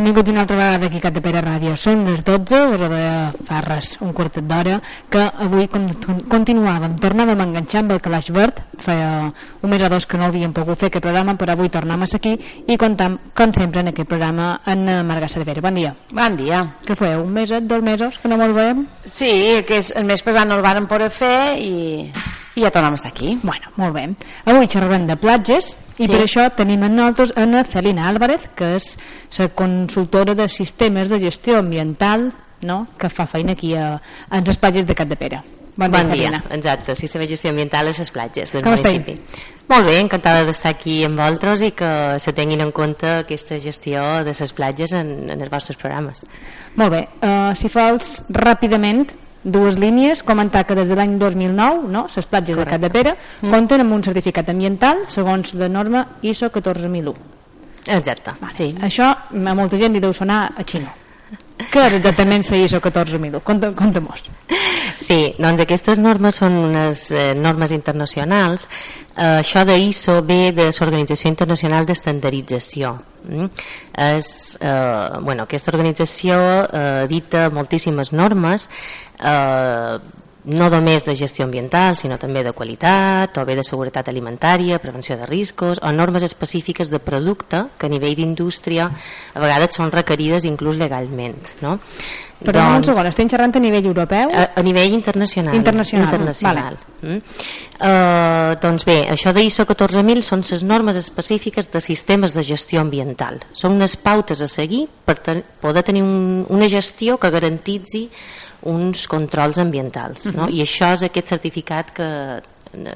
Benvinguts una altra vegada aquí a Cat de Pere Ràdio. Són les 12, hora de Farres, un quartet d'hora, que avui con continuàvem, tornàvem a enganxar amb el Calaix Verd, feia un mes o dos que no havíem pogut fer aquest programa, però avui tornem a aquí i comptam, com sempre, en aquest programa en Marga Cervera. Bon dia. Bon dia. Què feu, un meset, dos mesos, que no molt veiem? Sí, que és, el mes passat no el vàrem poder fer i, i ja tornem a estar aquí. Bueno, molt bé. Avui xerrarem de platges, i sí. per això tenim amb nosaltres a Celina Álvarez, que és la consultora de sistemes de gestió ambiental no? que fa feina aquí a, a les platges de Cap de Pere. Bon, bon dia, dia. exacte, sistema de gestió ambiental a les platges del Com municipi. Estem? Molt bé, encantada d'estar aquí amb vosaltres i que se tinguin en compte aquesta gestió de les platges en, en els vostres programes. Molt bé, uh, si fals ràpidament dues línies, comentar que des de l'any 2009 no, les platges Correcte. de Cap de Pere mm. compten amb un certificat ambiental segons la norma ISO 14001 exacte vale. sí. això a molta gent li deu sonar a xino què és exactament la ISO 14001 compta, compta mos Sí, doncs aquestes normes són unes eh, normes internacionals. Eh, això de ISO ve de l'Organització Internacional d'Estandardització mm? és, eh, bueno, aquesta organització eh, dita moltíssimes normes eh, no només de gestió ambiental, sinó també de qualitat, o bé de seguretat alimentària, prevenció de riscos, o normes específiques de producte que a nivell d'indústria a vegades són requerides inclús legalment. No? Però doncs, un segon, estem xerrant a nivell europeu? A, a nivell internacional. Internacional, internacional. Vale. Mm? Uh, doncs bé, això d'ISO 14.000 són les normes específiques de sistemes de gestió ambiental. Són unes pautes a seguir per ten poder tenir un, una gestió que garantitzi uns controls ambientals no? uh -huh. i això és aquest certificat que,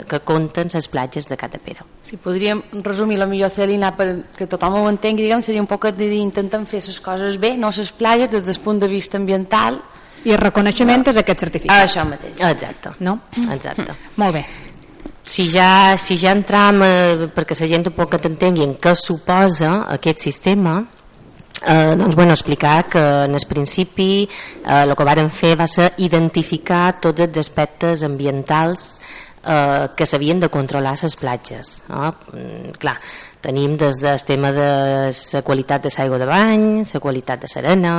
que compten les platges de Catapera. Si podríem resumir la millor Celina perquè tothom ho entengui, diguem, seria un poc de dir intentem fer les coses bé, no les platges des del punt de vista ambiental i el reconeixement no. és aquest certificat. Això mateix. Exacte. No? Exacte. Molt bé. Si ja, si ja entram, eh, perquè la gent un poc que t'entenguin què suposa aquest sistema, Eh, doncs, bueno, explicar que en el principi eh, el que varen fer va ser identificar tots els aspectes ambientals eh, que s'havien de controlar les platges. No? Mm, clar, tenim des del tema de la qualitat de l'aigua de bany, la qualitat de l'arena,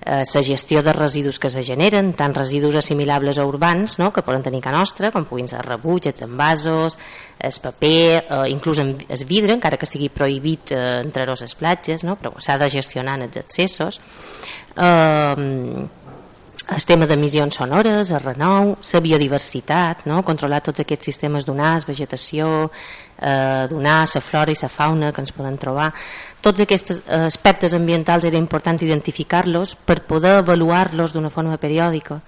eh, la gestió de residus que se generen, tant residus assimilables a urbans, no? que poden tenir que nostra, com puguin ser rebuig, els envasos, el paper, eh, inclús el vidre, encara que estigui prohibit eh, entre les platges, no? però s'ha de gestionar en els accessos. Eh, el tema d'emissions sonores, el renou, la biodiversitat, no? controlar tots aquests sistemes d'onars, vegetació, eh, donar la flora i la fauna que ens poden trobar. Tots aquests aspectes ambientals era important identificar-los per poder avaluar-los d'una forma periòdica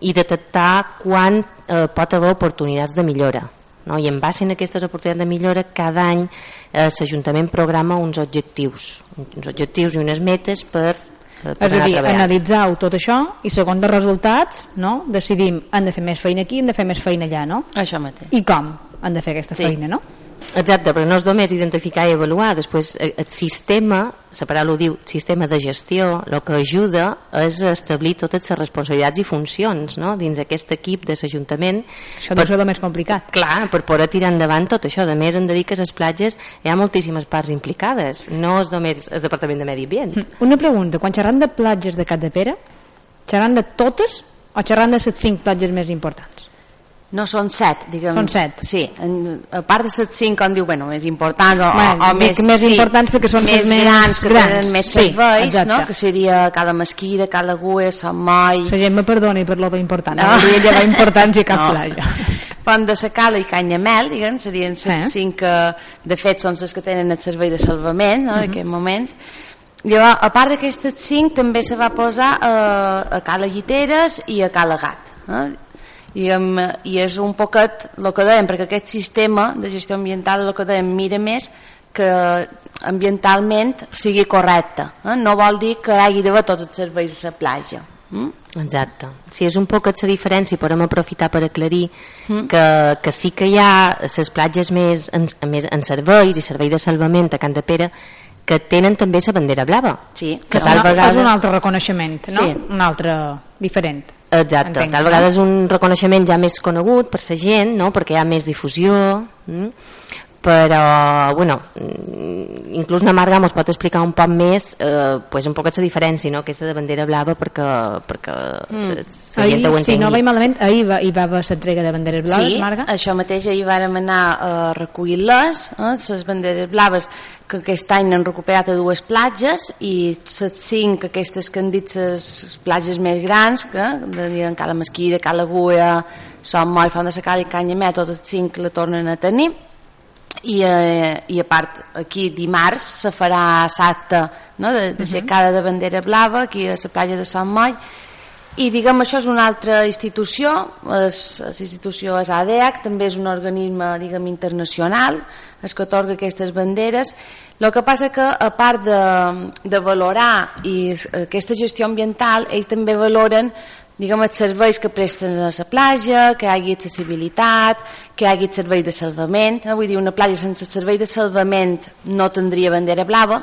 i detectar quan eh, pot haver oportunitats de millora. No? I en base a aquestes oportunitats de millora, cada any eh, l'Ajuntament programa uns objectius, uns objectius i unes metes per és a dir, analitzau tot això i segons els resultats no, decidim hem de fer més feina aquí, hem de fer més feina allà no? això mateix i com han de fer aquesta sí. feina no? Exacte, però no és només identificar i avaluar, després eh, el sistema, la paraula ho diu, sistema de gestió, el que ajuda és establir totes les responsabilitats i funcions no? dins aquest equip de l'Ajuntament. Això deu ser el més complicat. Clar, per poder tirar endavant tot això. A més, em dedica a les platges, hi ha moltíssimes parts implicades, no és només el Departament de Medi Ambient. Mm, una pregunta, quan xerram de platges de Cap de Pere, xerram de totes o xerram de les cinc platges més importants? No, són set, diguem. Són set. Sí, en, a part de set cinc, com diu, bueno, més importants o, bueno, o, o més, més sí, importants perquè són més, més grans, que grans. tenen més sí, serveis, no? que seria cada mesquida, cada gué, Sant Moi... La gent me perdoni per lo important, no, no hauria llevar importants i cap no. platja. Font de Sacala i Canyamel, diguem, serien set eh? cinc que, de fet, són els que tenen el servei de salvament, no, uh -huh. en mhm. aquests moments. Llavors, a part d'aquestes cinc, també se va posar eh, a Cala Guiteres i a Cala Gat. Eh? I, amb, i és un poquet el que dèiem, perquè aquest sistema de gestió ambiental el que dèiem mira més que ambientalment sigui correcte eh? no vol dir que hagi d'haver tots els serveis a la platja mm? Exacte. Sí, és un poc la diferència, podem aprofitar per aclarir mm. que, que sí que hi ha les platges més en, més en serveis i servei de salvament a Can de Pere que tenen també la bandera blava. Sí, que, tal vegada... és un altre reconeixement, no? Sí. Un altre diferent. Exacte, Entenc, tal vegada no? és un reconeixement ja més conegut per la gent, no? perquè hi ha més difusió, mm? Però bueno, mm, inclús na Marga ens pot explicar un poc més eh, pues un poquet la diferència no? aquesta de bandera blava perquè, perquè mm. la gent ahir, ho si no vaig malament, ahir va, hi va haver l'entrega de banderes blaves, sí, Marga? això mateix ahir vàrem anar a recollir-les eh, les banderes blaves que aquest any han recuperat a dues platges i les cinc aquestes que han dit les platges més grans que de Cala Mesquida, Cala Guia Som Moll, Font de Sacada i Canyamé totes cinc la tornen a tenir i, eh, i a part aquí dimarts se farà l'acte no, de, de ser cada de bandera blava aquí a la platja de Sant Moll i diguem això és una altra institució la institució és ADEAC també és un organisme diguem internacional és que otorga aquestes banderes. El que passa que a part de, de valorar i aquesta gestió ambiental ells també valoren diguem, els serveis que presten a la platja, que hi hagi accessibilitat, que hi hagi servei de salvament. Eh? Vull dir, una platja sense servei de salvament no tindria bandera blava.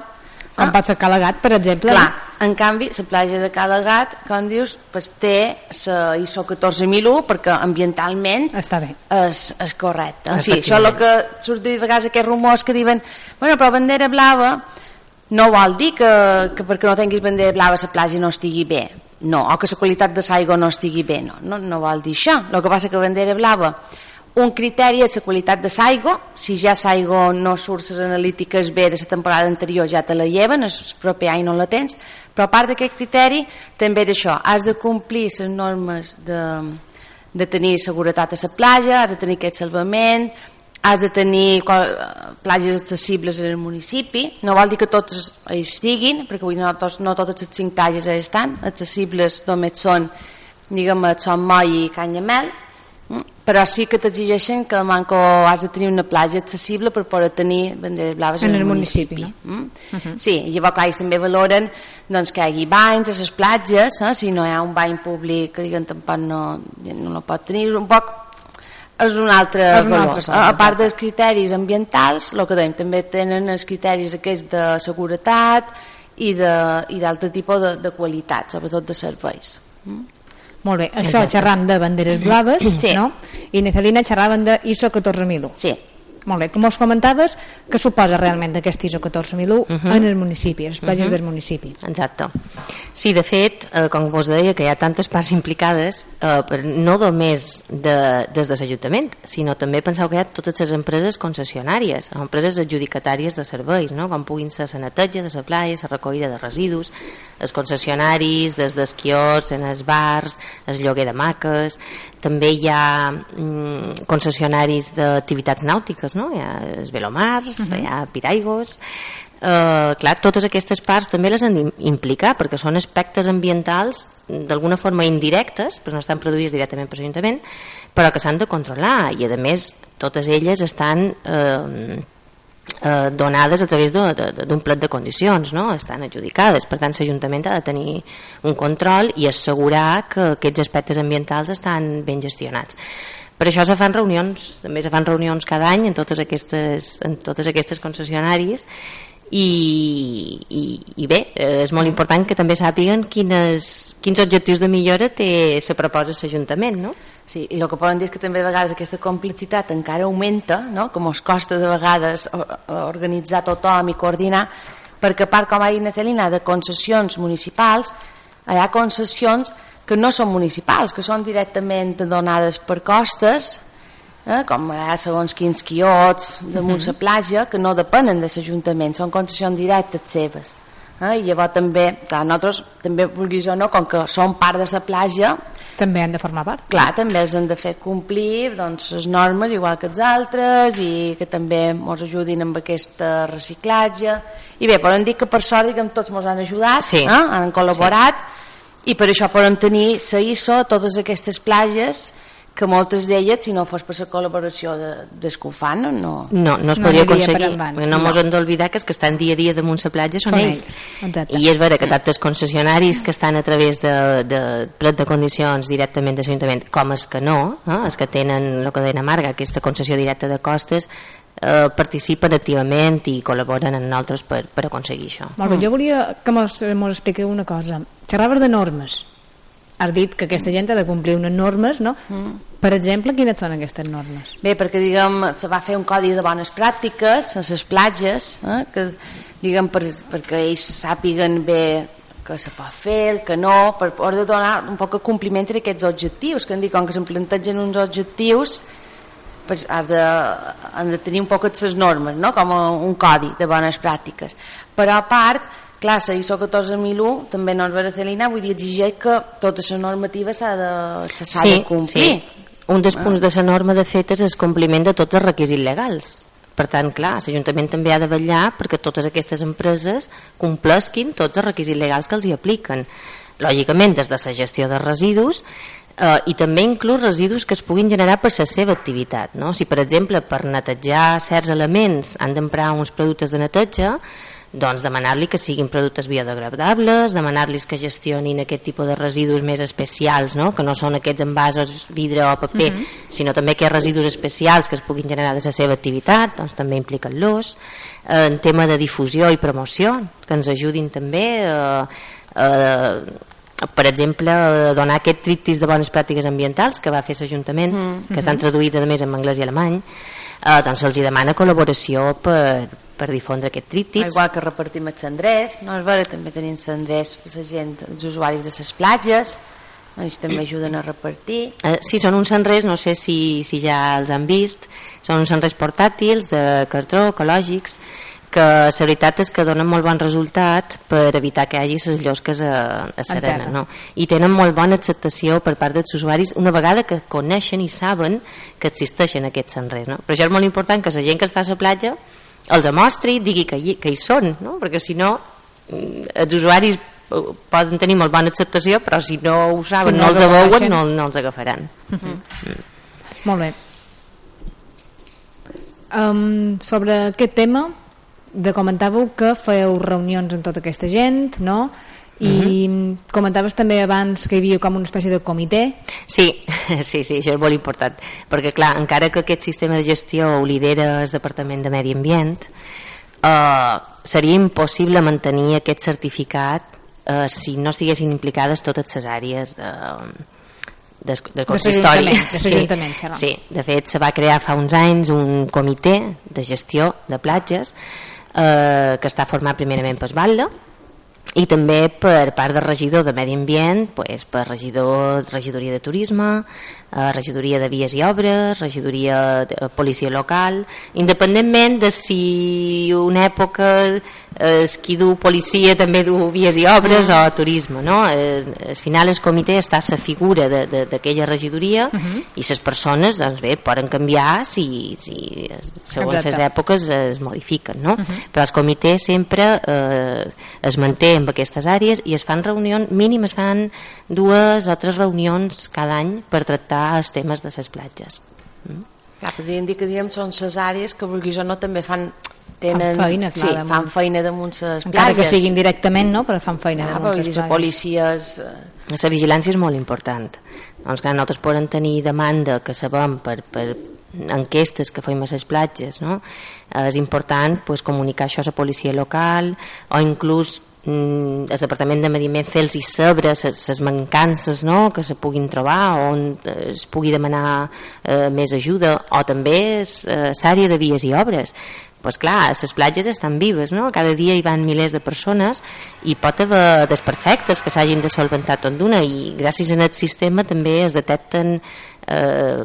Com ah? pot ser Calagat, per exemple. Clar, en canvi, la platja de Calagat, com dius, pues, té la ISO 14001 perquè ambientalment Està bé. És, és correcte. Sí, això és el que surt de vegades aquests rumors que diuen bueno, però bandera blava no vol dir que, que perquè no tinguis bandera blava la platja no estigui bé no, o que la qualitat de l'aigua no estigui bé no, no, no vol dir això. El que passa que bandera blava un criteri és la qualitat de l'aigua. Si ja l'aigua no surt les analítiques bé de la temporada anterior ja te la lleven el proper any no la tens. Però a part d'aquest criteri també és això has de complir les normes de, de tenir seguretat a la platja has de tenir aquest salvament has de tenir platges accessibles en el municipi no vol dir que tots hi estiguin perquè avui no, tots, no totes les cinc platges estan accessibles només són diguem Son Moll i Canyamel mm? però sí que t'exigeixen que manco has de tenir una platja accessible per poder tenir banderes blaves en, en el, municipi, municipi no? mm? uh -huh. sí, i llavors clar, ells també valoren doncs, que hi hagi banys a les platges eh? si no hi ha un bany públic que diguen tampoc no, no, no pot tenir un poc és un altre és un valor. Altre a, a part dels criteris ambientals, el que dèiem, també tenen els criteris aquests de seguretat i d'altre tipus de, de qualitat, sobretot de serveis. Mm? Molt bé, això xerram de banderes blaves, sí. no? I Necelina xerraven de ISO 14001. Sí. Molt bé, com us comentaves, què suposa realment aquest ISO 14001 uh -huh. en el municipi, les platges uh -huh. del municipi? Exacte. Sí, de fet, eh, com vos deia, que hi ha tantes parts implicades, eh, no només de, des de l'Ajuntament, sinó també penseu que hi ha totes les empreses concessionàries, empreses adjudicatàries de serveis, no? com puguin ser la neteja de la playa, la recollida de residus, els concessionaris, des dels quioscs, en els bars, el lloguer de maques, també hi ha mm, concessionaris d'activitats nàutiques, no? hi ha els velomars, uh -huh. hi ha piraigos eh, clar, totes aquestes parts també les han d'implicar perquè són aspectes ambientals d'alguna forma indirectes, però no estan produïts directament per l'Ajuntament, però que s'han de controlar i a més totes elles estan eh, eh, donades a través d'un plat de condicions, no? estan adjudicades, per tant l'Ajuntament ha de tenir un control i assegurar que aquests aspectes ambientals estan ben gestionats. Per això se fan reunions, també se fan reunions cada any en totes aquestes, en totes aquestes concessionaris i, i, i bé, eh, és molt important que també sàpiguen quines, quins objectius de millora té, se proposa l'Ajuntament, no? Sí, i el que poden dir és que també de vegades aquesta complexitat encara augmenta, no? com es costa de vegades organitzar tothom i coordinar, perquè a part, com ha dit Nacelina, de concessions municipals, hi ha concessions que no són municipals, que són directament donades per costes, eh, com ara segons quins quiots damunt la platja, que no depenen de l'Ajuntament, són concessions directes seves. Eh? I llavors també, clar, nosaltres també vulguis o no, com que som part de la platja, també han de formar part. Clar, també els han de fer complir doncs, les normes igual que els altres i que també ens ajudin amb aquest reciclatge. I bé, podem dir que per sort diguem, tots ens han ajudat, sí. eh? han col·laborat, sí i per això podem tenir la ISO totes aquestes platges que moltes d'elles, si no fos per la col·laboració de, des que ho fan, no, no, no, no es podria no aconseguir. No, no mos hem d'oblidar que els que estan dia a dia damunt la platja són, són ells. ells. I és vera que tant els concessionaris que estan a través de, de plet de condicions directament de l'Ajuntament, com els que no, eh, els que tenen el que deia Marga, aquesta concessió directa de costes, eh, participen activament i col·laboren amb nosaltres per, per aconseguir això. Molt bé, mm. jo volia que mos, mos expliqueu una cosa. Xerraves de normes. Has dit que aquesta gent ha de complir unes normes, no? Mm. Per exemple, quines són aquestes normes? Bé, perquè diguem, se va fer un codi de bones pràctiques a les platges, eh, que diguem, per, perquè ells sàpiguen bé que se pot fer, el que no, per poder donar un poc de compliment a aquests objectius, que dit, com que se'n plantegen uns objectius, pues, has de, han de tenir un poc les normes, no? com un codi de bones pràctiques. Però a part, clar, la ISO 14001 també no és Celina, vull dir, exigeix que tota la normativa s'ha de, sí, de complir. Sí. Un dels punts de la norma, de fet, és el compliment de tots els requisits legals. Per tant, clar, l'Ajuntament també ha de vetllar perquè totes aquestes empreses complesquin tots els requisits legals que els hi apliquen. Lògicament, des de la gestió de residus eh, i també inclús residus que es puguin generar per la seva activitat. No? Si, per exemple, per netejar certs elements han d'emprar uns productes de neteja, doncs demanar-li que siguin productes biodegradables, demanar-los que gestionin aquest tipus de residus més especials, no? que no són aquests envasos, vidre o paper, mm -hmm. sinó també aquests residus especials que es puguin generar de la seva activitat, doncs també impliquen-los. Eh, en tema de difusió i promoció, que ens ajudin també eh, eh, per exemple, donar aquest tríptis de bones pràctiques ambientals que va fer l'Ajuntament, mm -hmm. que estan traduïts a més en anglès i alemany, eh, doncs se'ls demana col·laboració per, per difondre aquest tríptics. Igual que repartim els cendrers, no? veure, també tenim cendrers la gent, els usuaris de les platges, ells també ajuden a repartir. Eh, sí, són uns cendrers, no sé si, si ja els han vist, són uns cendrers portàtils de cartró, ecològics, que la veritat és que donen molt bon resultat per evitar que hi hagi les llosques a, a Serena no? i tenen molt bona acceptació per part dels usuaris una vegada que coneixen i saben que existeixen aquests senrers no? però això és molt important que la gent que està a la platja els amostri i digui que hi, que hi són no? perquè si no mm, els usuaris eh, poden tenir molt bona acceptació però si no ho saben, si no, no els aveuen no, no els agafaran uh -huh. mm. molt bé um, sobre aquest tema de comentàveu que fèieu reunions amb tota aquesta gent, no? i mhm. -huh. comentaves també abans que hi havia com una espècie de comitè sí, sí, sí, això és molt important perquè clar, encara que aquest sistema de gestió ho lidera el Departament de Medi Ambient eh, seria impossible mantenir aquest certificat eh, si no estiguessin implicades totes les àrees de, de, de consistori de sí, sí, de fet se va crear fa uns anys un comitè de gestió de platges eh, que està format primerament per Batlle i també per part del regidor de Medi Ambient pues, per regidor, regidoria de turisme eh, regidoria de vies i obres regidoria de eh, policia local independentment de si una època eh, qui du policia també du vies i obres o turisme no? eh, al final el comitè està a la figura d'aquella regidoria uh -huh. i les persones doncs bé, poden canviar si, si segons les èpoques es modifiquen no? uh -huh. però el comitè sempre eh, es manté en aquestes àrees i es fan reunions, mínim es fan dues o tres reunions cada any per tractar els temes de les platges. Mm? Clar, podríem dir que diguem, són les àrees que vulgui o no també fan tenen, fan feina, clar, sí, damunt. fan feina damunt les platges. Encara que siguin directament, no? però fan feina ah, damunt les. Policies... Eh. La vigilància és molt important. Doncs clar, nosaltres podem tenir demanda que sabem per, per enquestes que fem a les platges, no? és important pues, comunicar això a la policia local o inclús mm, el Departament de Medi Ambient fer-los saber les mancances no? que se puguin trobar on es pugui demanar eh, més ajuda o també eh, l'àrea de vies i obres pues clar, les platges estan vives, no? cada dia hi van milers de persones i pot haver desperfectes que s'hagin de solventar tot d'una i gràcies a aquest sistema també es detecten eh,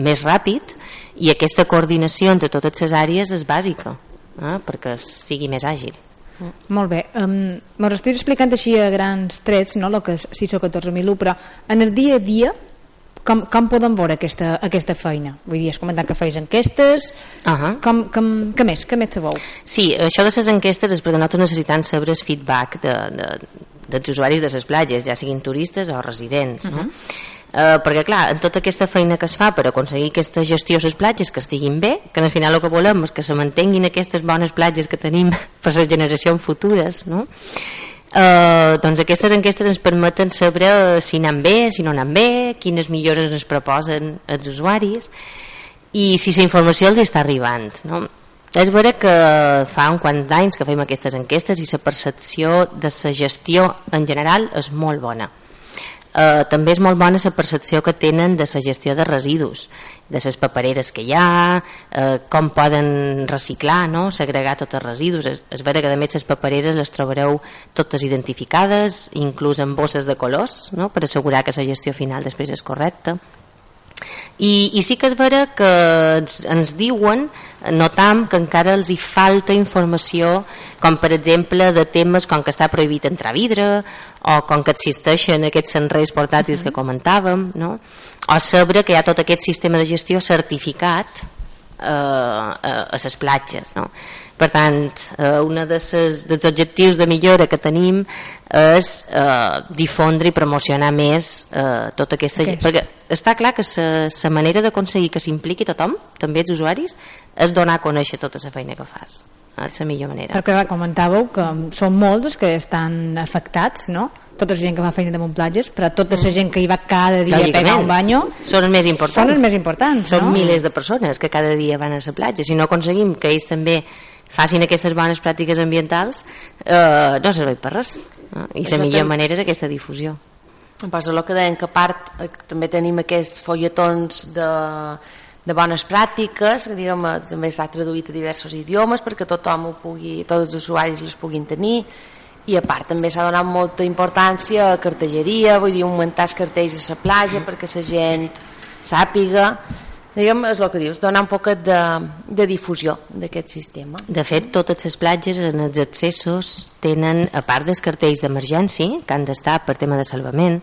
més ràpid i aquesta coordinació entre totes les àrees és bàsica eh, perquè sigui més àgil. Molt bé, um, m'ho estic explicant així a grans trets, no?, el que és 6 o 14.001, però en el dia a dia com, com podem veure aquesta, aquesta feina? Vull dir, has comentat que feis enquestes, uh -huh. com, com, què més? Què més sabeu? Sí, això de les enquestes és perquè nosaltres necessitem saber el feedback de, de, dels usuaris de les platges, ja siguin turistes o residents, uh -huh. no? eh, perquè clar, en tota aquesta feina que es fa per aconseguir aquesta gestió a les platges que estiguin bé, que al final el que volem és que se mantenguin aquestes bones platges que tenim per les generacions futures no? Eh, doncs aquestes enquestes ens permeten saber si anem bé, si no anem bé quines millores ens proposen els usuaris i si la informació els està arribant no? és vera que fa un quant d'anys que fem aquestes enquestes i la percepció de la gestió en general és molt bona eh, també és molt bona la percepció que tenen de la gestió de residus, de les papereres que hi ha, eh, com poden reciclar, no? segregar tots els residus. És, és vera que a més les papereres les trobareu totes identificades, inclús amb bosses de colors, no? per assegurar que la gestió final després és correcta. I, i sí que és vera que ens, ens diuen notam que encara els hi falta informació com per exemple de temes com que està prohibit entrar vidre o com que existeixen aquests enrers portàtils que comentàvem no? o saber que hi ha tot aquest sistema de gestió certificat eh, a, a les platges no? per tant eh, un de dels objectius de millora que tenim és eh, difondre i promocionar més eh, tota aquesta okay. perquè està clar que la manera d'aconseguir que s'impliqui tothom, també els usuaris és donar a conèixer tota la feina que fas és la millor manera perquè va, comentàveu que són molts els que estan afectats no? tota la gent que fa feina de platges però tota la gent que hi va cada dia a pegar un banyo són els més importants són els més importants són no? milers de persones que cada dia van a la platja si no aconseguim que ells també facin aquestes bones pràctiques ambientals eh, no serveix per res no? i la millor manera és aquesta difusió Pues el que deien que a part eh, també tenim aquests folletons de, de bones pràctiques que diguem, eh, també està traduït a diversos idiomes perquè tothom ho pugui, tots els usuaris les puguin tenir i a part també s'ha donat molta importància a cartelleria, vull dir, augmentar els cartells a la platja perquè la gent sàpiga diguem, és el que dius, donar un poc de, de difusió d'aquest sistema. De fet, totes les platges en els accessos tenen, a part dels cartells d'emergència, que han d'estar per tema de salvament,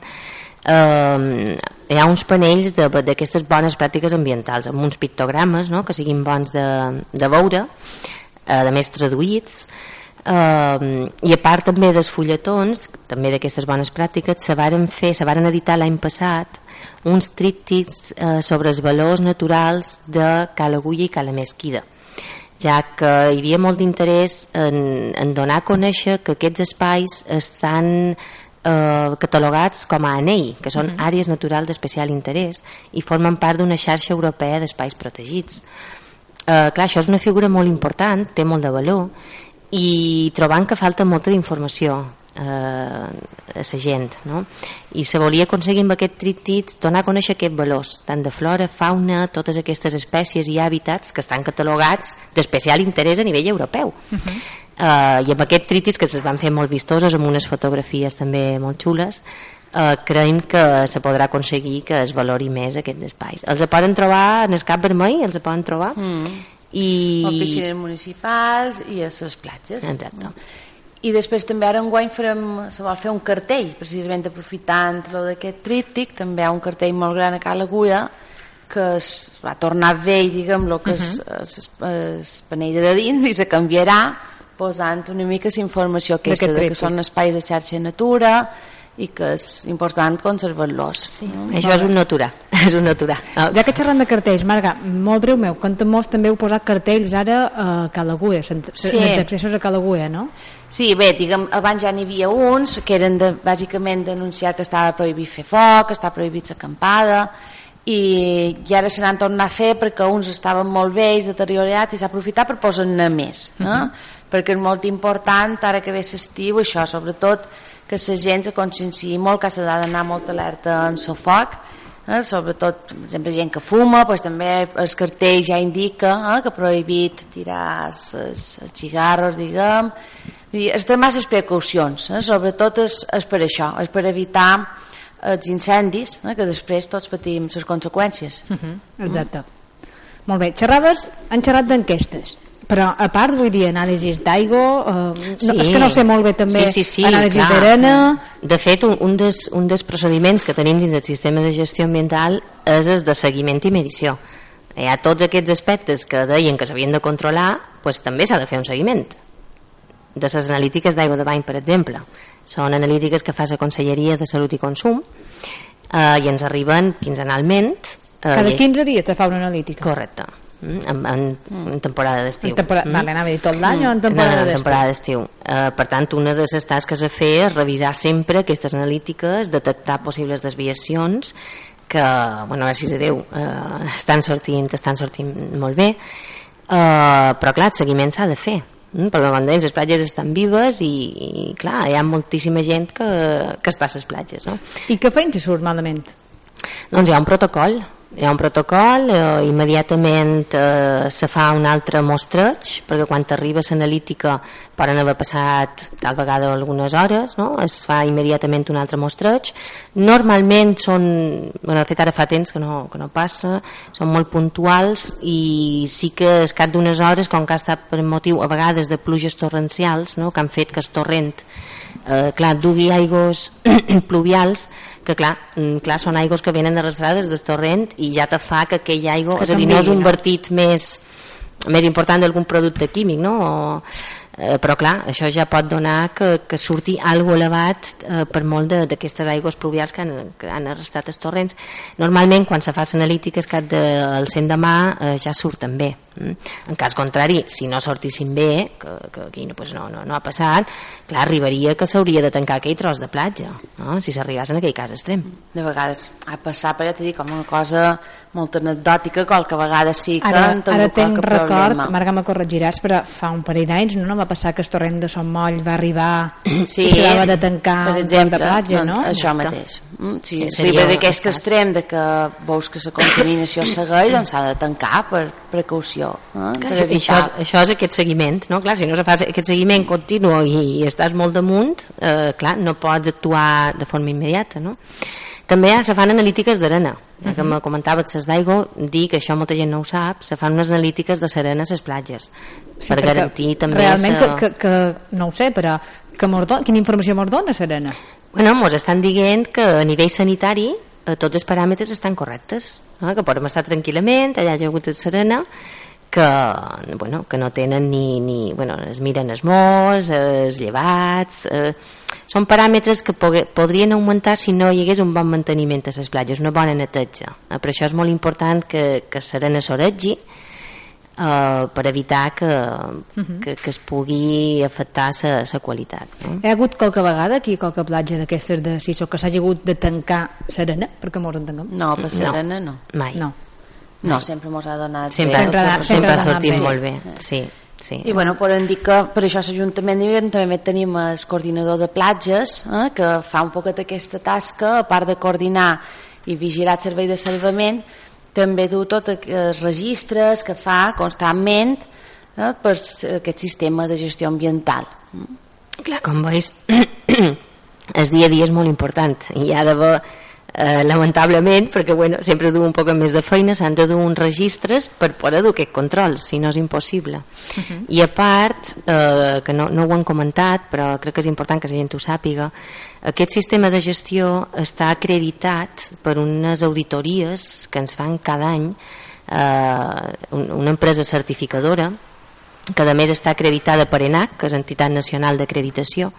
eh, hi ha uns panells d'aquestes bones pràctiques ambientals, amb uns pictogrames no?, que siguin bons de, de veure, eh, de més traduïts, Uh, i a part també dels fulletons també d'aquestes bones pràctiques se varen fer, se varen editar l'any passat uns tríptics eh, sobre els valors naturals de Cala Agulla i Cala Mesquida ja que hi havia molt d'interès en, en donar a conèixer que aquests espais estan eh, catalogats com a ANEI, que són uh -huh. àrees naturals d'especial interès i formen part d'una xarxa europea d'espais protegits. Eh, clar, això és una figura molt important, té molt de valor i trobant que falta molta d'informació eh, a la gent no? i se volia aconseguir amb aquest tríptic donar a conèixer aquests valors tant de flora, fauna, totes aquestes espècies i hàbitats que estan catalogats d'especial interès a nivell europeu uh -huh. eh, i amb aquest tríptic que es van fer molt vistoses amb unes fotografies també molt xules eh, creiem que se podrà aconseguir que es valori més aquests espais els poden trobar en el cap vermell els poden trobar mm. i... oficines municipals i a les platges exacte i després també ara enguany farem, se vol fer un cartell precisament aprofitant d'aquest tríptic també hi ha un cartell molt gran a Cala Agulla que es va tornar vell diguem lo que uh -huh. es, es, es panell de dins i se canviarà posant una mica la informació aquesta de que són espais de xarxa natura i que és important conservar-los. Sí. No? Això és un naturar. és un naturar. Ja que xerrant de cartells, Marga, molt breu meu, quant molts també heu posat cartells ara a Calaguer, sí. els accessos a Calaguer, no? Sí, bé, diguem, abans ja n'hi havia uns que eren de, bàsicament denunciar que estava prohibit fer foc, que estava prohibit l'acampada, i, i ara se n'han tornat a fer perquè uns estaven molt vells, deteriorats, i s'ha aprofitat per posar-ne més, no? Uh -huh. perquè és molt important, ara que ve l'estiu, això, sobretot que la gent se conscienciï molt que s'ha d'anar molt alerta en el foc, eh? sobretot per exemple gent que fuma pues, també el cartell ja indica eh? que prohibit tirar els, els cigarros diguem Dir, es de masses precaucions, eh? sobretot és, és per això, és per evitar els incendis, eh? que després tots patim les conseqüències. Uh -huh, exacte. Uh -huh. Molt bé, xerraves, han xerrat d'enquestes, però a part vull dir anàlisis d'aigua eh, sí. no, és que no sé molt bé també sí, sí, sí, anàlisis d'arena de fet un, un, des, un dels procediments que tenim dins del sistema de gestió ambiental és el de seguiment i medició hi ha tots aquests aspectes que deien que s'havien de controlar pues, també s'ha de fer un seguiment de les analítiques d'aigua de bany, per exemple. Són analítiques que fa la Conselleria de Salut i Consum eh, i ens arriben quinzenalment. Eh, Cada 15 dies te fa una analítica? Correcte. Mm, en, en, en temporada d'estiu. Tempora mm. Vale, anava a dir tot l'any mm. o en temporada d'estiu? temporada d'estiu. Eh, per tant, una de les tasques a fer és revisar sempre aquestes analítiques, detectar possibles desviacions que, bueno, gràcies a Déu, eh, estan sortint, estan sortint molt bé, eh, però clar, el seguiment s'ha de fer mm? perquè quan deies les platges estan vives i, i clar, hi ha moltíssima gent que, que està a les platges no? i què feien si surt malament? doncs hi ha un protocol hi ha un protocol, eh, immediatament eh, se fa un altre mostreig perquè quan t'arriba l'analítica poden haver passat tal vegada algunes hores no? es fa immediatament un altre mostreig normalment són bueno, de fet ara fa temps que no, que no passa són molt puntuals i sí que es cap d'unes hores com que ha estat per motiu a vegades de pluges torrencials no? que han fet que el torrent eh, clar, dugui aigües pluvials que clar, mm, clar són aigües que venen arrastrades del torrent i ja te fa que aquell aigua, que és a dir, no és un vertit més, més important d'algun producte químic, no? O, eh, però clar, això ja pot donar que, que surti algo elevat eh, per molt d'aquestes aigües pluvials que han, que han arrestat els torrents. Normalment, quan se fa analítiques cap del cent de mà eh, ja surten bé. En cas contrari, si no sortissin bé, que, que aquí no, pues no, no, no ha passat, clar, arribaria que s'hauria de tancar aquell tros de platja, no? si s'arribés en aquell cas extrem. De vegades ha passat, però ja t'he dit, com una cosa molt anecdòtica, qualque vegada sí que ara, ara tenc record, Marga me corregiràs, però fa un parell d'anys no, no va passar que el torrent de Son Moll va arribar sí, i s'ha de tancar per exemple, de platja, doncs, no? Això mateix. Mm, sí, sí, arriba d'aquest extrem de que veus que la contaminació segueix, doncs s'ha de tancar per precaució. Eh? Clar, per això, és, això és aquest seguiment, no? Clar, si no se fa aquest seguiment continu i, i estàs molt damunt, eh, clar, no pots actuar de forma immediata, no? També se fan analítiques d'arena. Uh -huh. que me comentava les d'aigua, dir que això molta gent no ho sap, se fan unes analítiques de serena a les platges, sí, per garantir també... Realment sa... que, que, que, no ho sé, però que quina informació mos dona Serena? Bueno, mos estan dient que a nivell sanitari eh, tots els paràmetres estan correctes, eh? que podem estar tranquil·lament, allà hi ha hagut Serena, que, bueno, que no tenen ni, ni bueno, es miren els morts, els llevats eh, són paràmetres que podrien augmentar si no hi hagués un bon manteniment a les platges, una bona neteja eh, per això és molt important que, que serena s'oretgi eh, per evitar que, uh -huh. que, que es pugui afectar la qualitat no? Hi ha hagut qualque vegada aquí qualque platja d'aquestes de Sissó que s'hagi hagut de tancar serena perquè mos entenguem? No, per serena no, no. mai no. No, sempre mos ha donat sempre, bé. Sempre, sempre, sempre ha sortit bé. molt bé, sí. Sí. I bueno, podem dir que per això l'Ajuntament també tenim el coordinador de platges eh, que fa un poquet aquesta tasca a part de coordinar i vigilar el servei de salvament també du tots els registres que fa constantment eh, per aquest sistema de gestió ambiental. Clar, com veus el dia a dia és molt important. Hi ha d'haver eh, lamentablement, perquè bueno, sempre du un poc més de feina, s'han de dur uns registres per poder dur aquest control, si no és impossible. Uh mhm. -huh. I a part, eh, que no, no ho han comentat, però crec que és important que la gent ho sàpiga, aquest sistema de gestió està acreditat per unes auditories que ens fan cada any eh, una empresa certificadora que a més està acreditada per ENAC, que és Entitat Nacional d'Acreditació,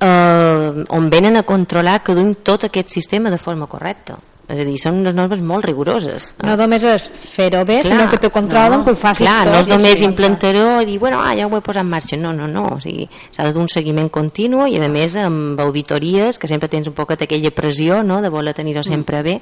eh, on venen a controlar que duim tot aquest sistema de forma correcta. És a dir, són unes normes molt rigoroses no, no només és fer-ho bé clar, sinó que te controlen no, que ho facis clar, tot no és només implantar-ho i dir, bueno, ah, ja ho he posat en marxa. No, no, no, o sigui, s'ha de dur un seguiment continu i a més amb auditories que sempre tens un poc aquella pressió no, de voler tenir-ho mm. sempre bé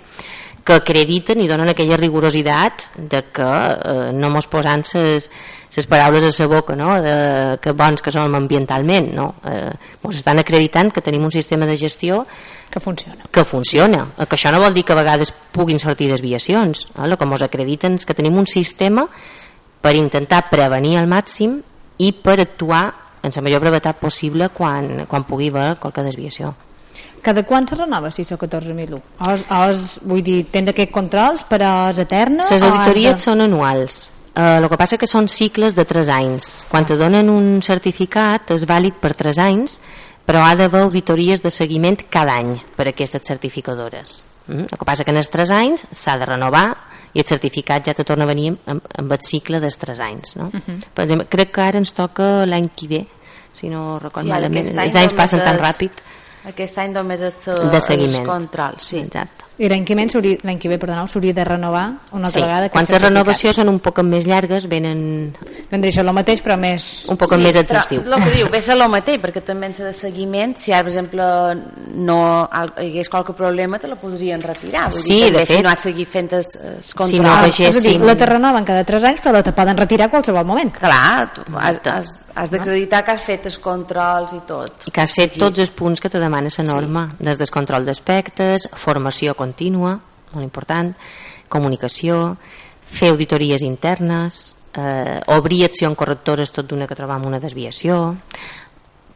que acrediten i donen aquella rigorositat de que eh, no mos posant ses, ses paraules a sa boca no? de que bons que som ambientalment no? eh, mos estan acreditant que tenim un sistema de gestió que funciona que funciona, eh, que això no vol dir que a vegades puguin sortir desviacions eh? el que mos acrediten és que tenim un sistema per intentar prevenir al màxim i per actuar en la major brevetat possible quan, quan pugui haver qualque desviació cada quan se renova 614.001? O, o és, vull dir, tens aquests controls però és eterna? Les auditories de... són anuals Uh, el que passa que són cicles de 3 anys. Quan te donen un certificat és vàlid per 3 anys, però ha d'haver auditories de seguiment cada any per a aquestes certificadores. Mm? El que passa que en els 3 anys s'ha de renovar i el certificat ja te torna a venir amb, amb el cicle dels 3 anys. No? Uh -huh. per exemple, crec que ara ens toca l'any que ve, si no recordo sí, malament. Els anys passen tan ràpid aquest any només és el, de seguiment. el control, sí. Exacte. I l'any que, l'any que ve s'hauria de renovar una altra sí. vegada quantes renovacions són un poc més llargues venen vendria a ser el mateix però més un poc sí, més exhaustiu. però el que diu, ve ser el mateix perquè també en de seguiment. Si ara per exemple no hi hagués qualque problema te la podrien retirar. Vull sí, dir, també, de fet si no has seguit fent els, els controls si no vegéssim... la te renoven cada 3 anys però la te poden retirar a qualsevol moment. Clar, tu has, has, has d'acreditar que has fet els controls i tot. I que has fet tots els punts que te demana la norma. Sí. des del control d'aspectes formació contínua molt important, comunicació, fer auditories internes, eh, obrir accions correctores tot d'una que trobam una desviació,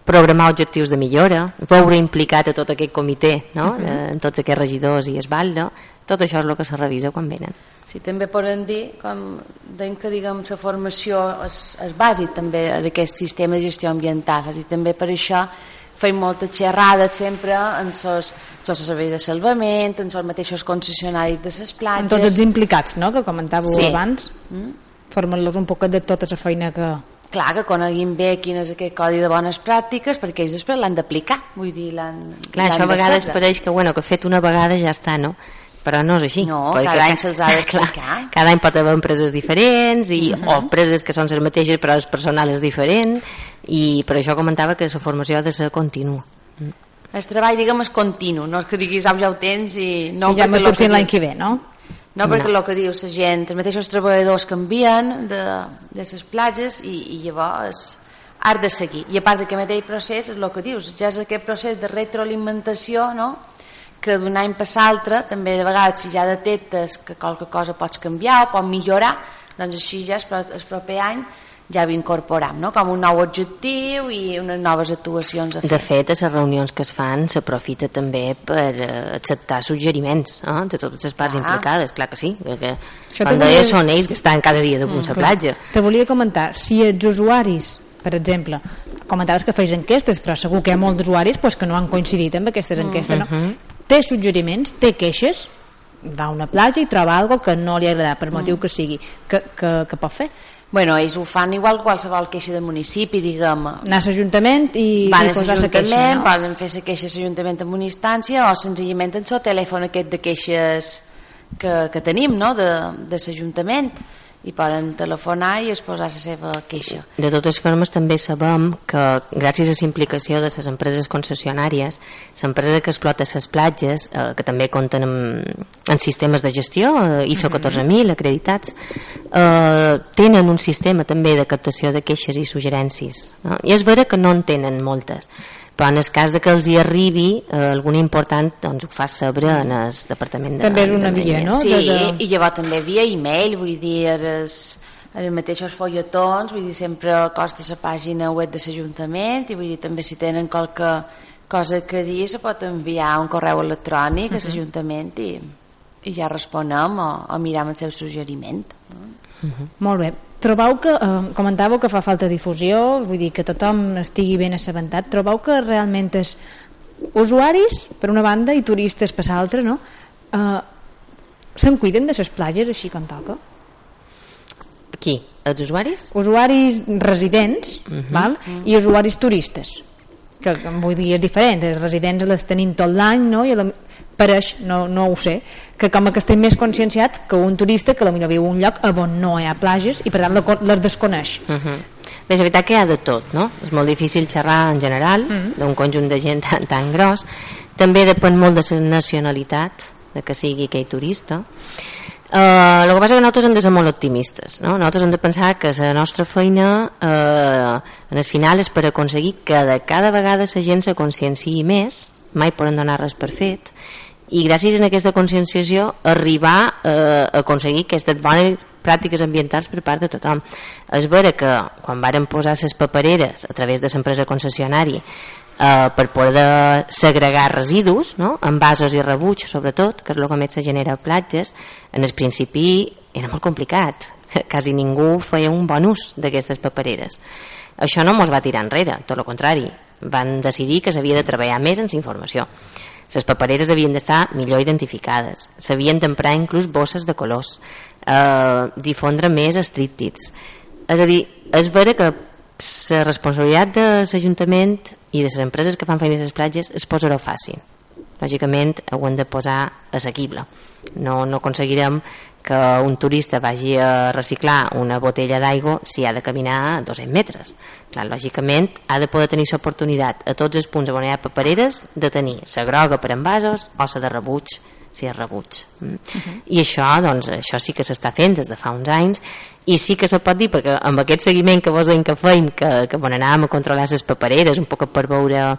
programar objectius de millora, veure implicat a tot aquest comitè, no? Uh -huh. eh, en tots aquests regidors i es valda, tot això és el que se revisa quan venen. Sí, també poden dir, com deien que diguem, la formació és, és bàsic també en aquest sistema de gestió ambiental, és dir, també per això feim molta xerrada sempre en sos, sos serveis de salvament, en els mateixos concessionaris de les platges... En tots els implicats, no?, que comentàveu sí. abans. Mm? Formen-los un poc de tota la feina que... Clar, que coneguin bé quin és aquest codi de bones pràctiques perquè ells després l'han d'aplicar, vull dir, l'han Clar, això a vegades pareix que, bueno, que fet una vegada ja està, no? Però no és així no, cada any se'ls ha d'explicar cada any pot haver empreses diferents i, uh -huh. o empreses que són les mateixes però el personal és diferent i per això comentava que la formació ha de ser contínua el treball diguem és continu no és que diguis ah, ja ho tens i no I ja m'ho fent l'any que ve no? No, perquè no. el que diu la gent, els mateixos treballadors canvien de, de les platges i, i llavors has de seguir. I a part d'aquest mateix procés, és el que dius, ja és aquest procés de retroalimentació, no?, que d'un any per l'altre també de vegades si ja detectes que qualque cosa pots canviar o pots millorar doncs així ja el proper any ja ho incorporam, no? com un nou objectiu i unes noves actuacions a fer. De fet, a les reunions que es fan s'aprofita també per eh, acceptar suggeriments eh? de totes les parts ah. implicades, clar que sí, perquè Això quan volia... són ells que estan cada dia de punt mm, a platja. Te volia comentar, si els usuaris per exemple, comentaves que feis enquestes, però segur que hi ha molts usuaris pues, que no han coincidit amb aquestes enquestes, no? Uh -huh té suggeriments, té queixes, va a una platja i troba algo que no li agrada per motiu mm. que sigui, que, que, que pot fer? Bueno, ells ho fan igual qualsevol queixa de municipi, diguem. Anar a l'Ajuntament i, Van i posar la queixa, no? Poden fer la queixa a l'Ajuntament en una instància o senzillament en el telèfon aquest de queixes que, que tenim, no?, de, de l'Ajuntament i poden telefonar i exposar la seva queixa. De totes formes també sabem que gràcies a la implicació de les empreses concessionàries, l'empresa que explota les platges, eh, que també compten amb, en sistemes de gestió, eh, ISO 14.000 acreditats, eh, tenen un sistema també de captació de queixes i suggerències. No? I és vera que no en tenen moltes, però en el cas de que els hi arribi eh, algun important doncs ho fa saber en el departament de també és una via no? sí, de, de... i llavors també via e-mail vull dir els, els mateixos folletons vull dir sempre costa la pàgina web de l'Ajuntament i vull dir també si tenen qualque cosa que dir se pot enviar un correu electrònic uh -huh. a l'Ajuntament i, i ja responem o, o miram el seu suggeriment no? Uh -huh. molt bé Trobeu que, eh, comentàveu que fa falta difusió, vull dir que tothom estigui ben assabentat, trobeu que realment és usuaris, per una banda, i turistes per l'altra, no? Eh, se'n cuiden de les platges així com toca? Qui? Els usuaris? Usuaris residents, uh mhm. -huh. val? i usuaris turistes que vull dir és diferent, els residents les tenim tot l'any no? i la, pareix, no, no ho sé, que com que estem més conscienciats que un turista que potser viu un lloc on no hi ha plages i per tant les desconeix. Uh -huh. Bé, és veritat que hi ha de tot, no? És molt difícil xerrar en general uh -huh. d'un conjunt de gent tan, tan gros. També depèn molt de la nacionalitat, de que sigui aquell turista. Uh, el que passa que nosaltres hem de ser molt optimistes no? nosaltres hem de pensar que la nostra feina uh, en el final és per aconseguir que de cada vegada la gent se conscienciï més mai poden donar res per fet i gràcies a aquesta conscienciació arribar eh, a aconseguir aquestes bones pràctiques ambientals per part de tothom. És vera que quan varen posar les papereres a través de l'empresa concessionària eh, per poder segregar residus, no? envasos i rebuig sobretot, que és el que més se genera a platges, en el principi era molt complicat, quasi ningú feia un bon ús d'aquestes papereres. Això no mos va tirar enrere, tot el contrari, van decidir que s'havia de treballar més en la informació les papereres havien d'estar millor identificades, s'havien d'emprar inclús bosses de colors, eh, difondre més estrictits. És a dir, és vera que la responsabilitat de l'Ajuntament i de les empreses que fan feines a les platges es posarà fàcil. lògicament ho hem de posar assequible no, no aconseguirem que un turista vagi a reciclar una botella d'aigua si ha de caminar 200 metres Clar, lògicament ha de poder tenir l'oportunitat a tots els punts on hi ha papereres de tenir la groga per envasos o la de rebuig si és rebuig mm. uh -huh. i això, doncs, això sí que s'està fent des de fa uns anys i sí que se pot dir perquè amb aquest seguiment que vos deim que feim que, que bon, anàvem a controlar les papereres un poc per veure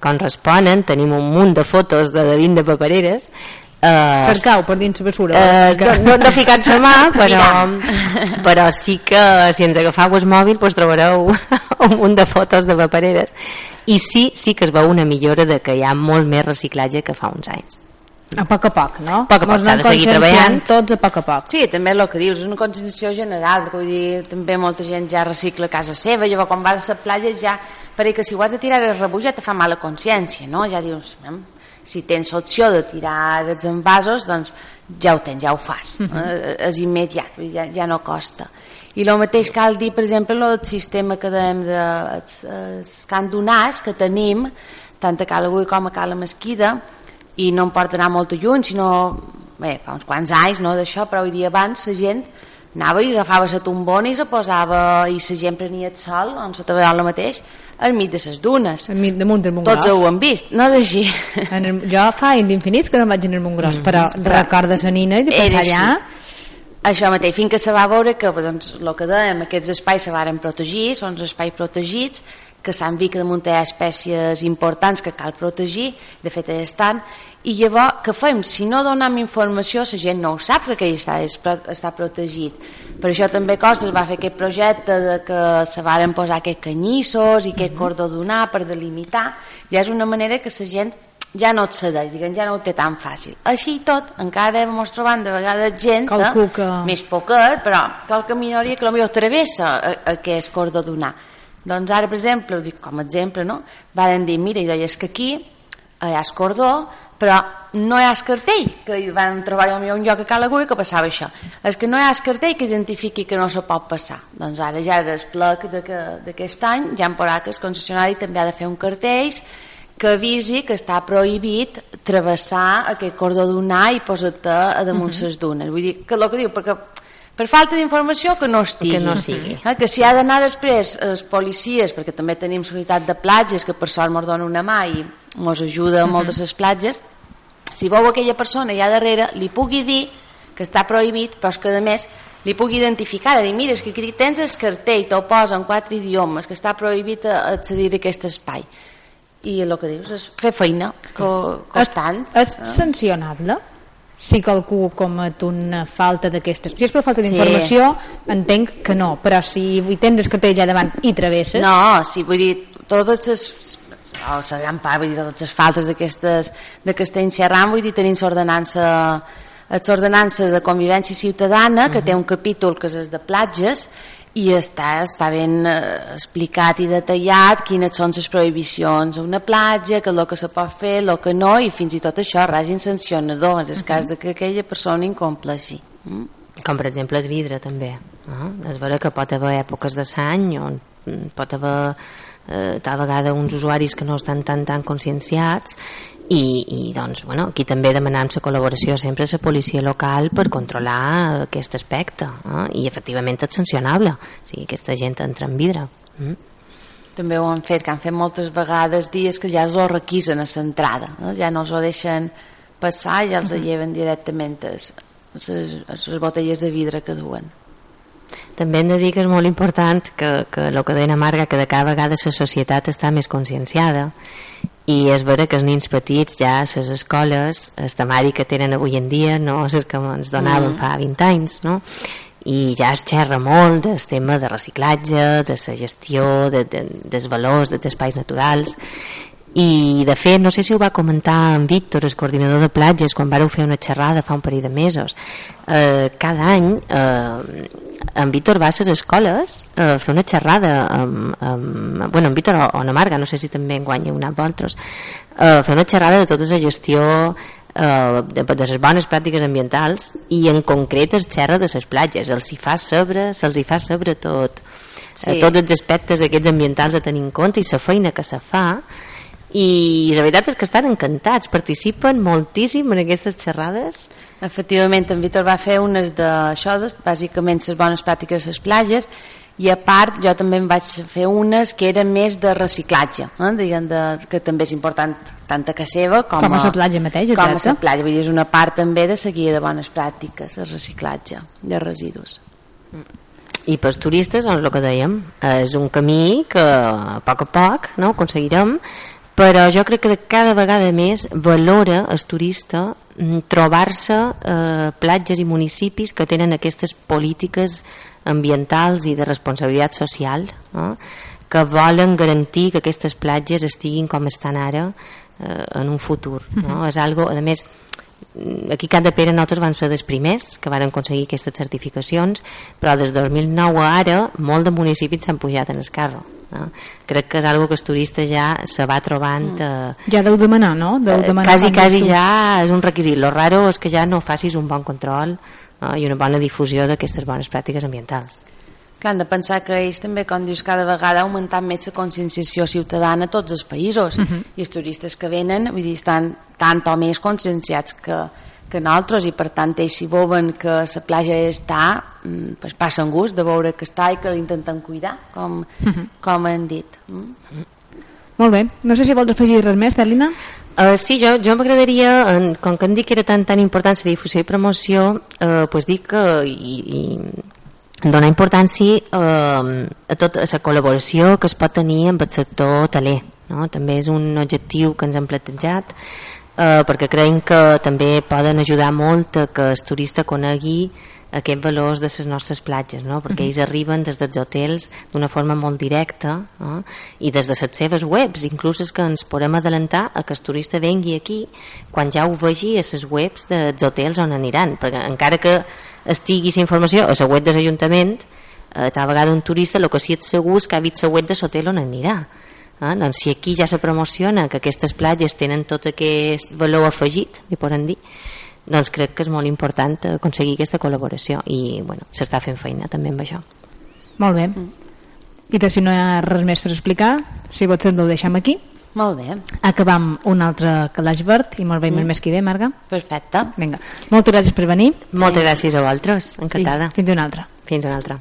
com responen tenim un munt de fotos de, de dins de papereres Uh, Cercau per dins la bessura uh, no, no, no ficat la mà però, però sí que si ens agafau el mòbil pues, trobareu un munt de fotos de papereres i sí, sí que es veu una millora de que hi ha molt més reciclatge que fa uns anys a poc a poc, no? A poc a poc, s'ha de seguir treballant. Tots a poc a poc. Sí, també el que dius, és una conscienciació general, vull dir, també molta gent ja recicla a casa seva, llavors quan vas a la platja ja, perquè si ho has de tirar el rebuig ja te fa mala consciència, no? Ja dius, si tens opció de tirar els envasos doncs ja ho tens, ja ho fas uh -huh. eh, és immediat, ja, ja no costa. I el mateix cal dir per exemple el sistema que dèiem de els, els candonars que tenim tant a Cala Bui com a Cala Mesquida i no em porta anar molt lluny sinó, bé, fa uns quants anys no, d'això, però avui dia abans la gent anava i agafava la tombona i se posava i la gent prenia el sol on se treballava el mateix al mig de les dunes. Al mig damunt del Montgros. Tots ho han vist, no és així. En el, jo fa anys infinits que no vaig en el Montgros, mm. però recorda la nina i de passar allà... Això mateix, fins que se va veure que, doncs, el que dèiem, aquests espais se varen protegir, són espais protegits, que s'han vist que damunt hi ha espècies importants que cal protegir, de fet estan, i llavors què fem? Si no donem informació la gent no ho sap que aquell està, està protegit. Per això també Costa es va fer aquest projecte de que se varen posar aquests canyissos i aquest cordó donar per delimitar. Ja és una manera que la gent ja no et cedeix, diguem, ja no ho té tan fàcil. Així i tot, encara hem trobant de vegades gent eh, que... més poquet però qualque minoria que potser travessa aquest cordó donar doncs ara per exemple, ho dic com a exemple no? varen dir, mira, i deies que aquí hi ha cordó però no hi ha cartell que van trobar a un lloc a Cala Gui que passava això és que no hi ha cartell que identifiqui que no se pot passar doncs ara ja des plec d'aquest any ja en podrà que el concessionari també ha de fer un cartell que avisi que està prohibit travessar aquest cordó d'una i posar-te a damunt uh -huh. dunes vull dir que el que diu perquè per falta d'informació que no estigui, que, no sigui. Eh, que si ha d'anar després els policies perquè també tenim unitat de platges que per sort ens dona una mà i ens ajuda a moltes les platges si veu aquella persona allà darrere li pugui dir que està prohibit però que a més li pugui identificar de dir mira és que aquí tens el cartell t'ho posa en quatre idiomes que està prohibit accedir a aquest espai i el que dius és fer feina co constant és, és eh? Si qualcú comet una falta d'aquestes si és per falta d'informació sí. entenc que no però si hi tens el cartell allà davant i travesses no, si vull dir totes les o la gran part, vull dir, totes les faltes d'aquesta enxerram, vull dir, tenim l'ordenança l'ordenança de convivència ciutadana que uh -huh. té un capítol que és de platges i està, està ben eh, explicat i detallat quines són les prohibicions a una platja, que el que se pot fer, el que no, i fins i tot això, règim sancionador, en el uh -huh. cas de que aquella persona incompleixi. Mm? Com per exemple el vidre també. No? És vera que pot haver èpoques de l'any on pot haver eh, tal vegada uns usuaris que no estan tan tan conscienciats i, i doncs, bueno, aquí també demanem la col·laboració sempre a la policia local per controlar aquest aspecte eh? i efectivament és sancionable si aquesta gent entra en vidre mm? també ho han fet, que han fet moltes vegades dies que ja els ho requisen a l'entrada no? ja no els ho deixen passar i ja els -huh. lleven directament a les botelles de vidre que duen també hem de dir que és molt important que, que el que deia Marga que de cada vegada la societat està més conscienciada i és vera que els nins petits ja a les escoles el temari que tenen avui en dia no és el que ens donaven mm. fa 20 anys no? i ja es xerra molt del tema de reciclatge, de la gestió de, de, dels valors, dels espais naturals i de fet no sé si ho va comentar en Víctor, el coordinador de platges quan vareu fer una xerrada fa un parell de mesos. Eh, cada any eh, en Víctor va a les escoles eh, a fer una xerrada amb, amb, bueno, en Víctor o, o en Marga no sé si també en guanya una vosaltres eh, fer una xerrada de tota la gestió eh, de, de les bones pràctiques ambientals i en concret es xerra de les platges. Els hi fa saber, se'ls hi fa saber tot sí. eh, tots els aspectes aquests ambientals a tenir en compte i la feina que se fa i la veritat és que estan encantats, participen moltíssim en aquestes xerrades. Efectivament, en Víctor va fer unes d'això, bàsicament les bones pràctiques a les platges, i a part jo també em vaig fer unes que eren més de reciclatge eh? Diguem de, que també és important tant a casa seva com, com a, la platja mateix com a la platja, vull dir, és una part també de seguir de bones pràctiques el reciclatge de residus i pels turistes, doncs el que dèiem és un camí que a poc a poc no, aconseguirem però jo crec que cada vegada més valora el turista mm, trobar-se eh, platges i municipis que tenen aquestes polítiques ambientals i de responsabilitat social no? que volen garantir que aquestes platges estiguin com estan ara eh, en un futur no? És algo, a més aquí a Can de Pere nosaltres vam ser dels primers que van aconseguir aquestes certificacions però des de 2009 a ara molt de municipis s'han pujat en el carro no? crec que és algo que el turista ja se va trobant mm. eh, ja deu demanar, no? Deu eh, demanar quasi, quasi ja és un requisit lo raro és que ja no facis un bon control no? i una bona difusió d'aquestes bones pràctiques ambientals. Clar, hem de pensar que ells també, com dius, cada vegada ha augmentat més la conscienciació ciutadana a tots els països uh mhm. -huh. i els turistes que venen vull dir, estan tant o més conscienciats que, que nosaltres i per tant ells si veuen que la platja està mm, pues passen gust de veure que està i que l'intenten cuidar com, uh mhm. -huh. com han dit mm? Molt bé, no sé si vols afegir res més, Terlina? Uh, sí, jo, jo m'agradaria, com que em dic que era tan, tan important la difusió i promoció, uh, pues dic que i, i donar importància uh, a tota la col·laboració que es pot tenir amb el sector hoteler. No? També és un objectiu que ens hem plantejat uh, perquè creiem que també poden ajudar molt a que el turista conegui aquests valors de les nostres platges no? perquè ells arriben des dels hotels d'una forma molt directa no? i des de les seves webs inclús és que ens podem adelantar a que el turista vengui aquí quan ja ho vegi a les webs dels hotels on aniran perquè encara que estigui la informació a la web de l'Ajuntament eh, tal vegada un turista el que sí és segur és que ha vist la web de l'hotel on anirà eh? doncs si aquí ja se promociona que aquestes platges tenen tot aquest valor afegit li poden dir doncs crec que és molt important aconseguir aquesta col·laboració i bueno, s'està fent feina també amb això molt bé mm. i de si no hi ha res més per explicar si pots ho deixem aquí molt bé. Acabam un altre calaix verd i molt bé mm. més que bé, Marga. Perfecte. Vinga. Moltes gràcies per venir. Moltes gràcies a vosaltres, encantada. I fins una altra. Fins una altra.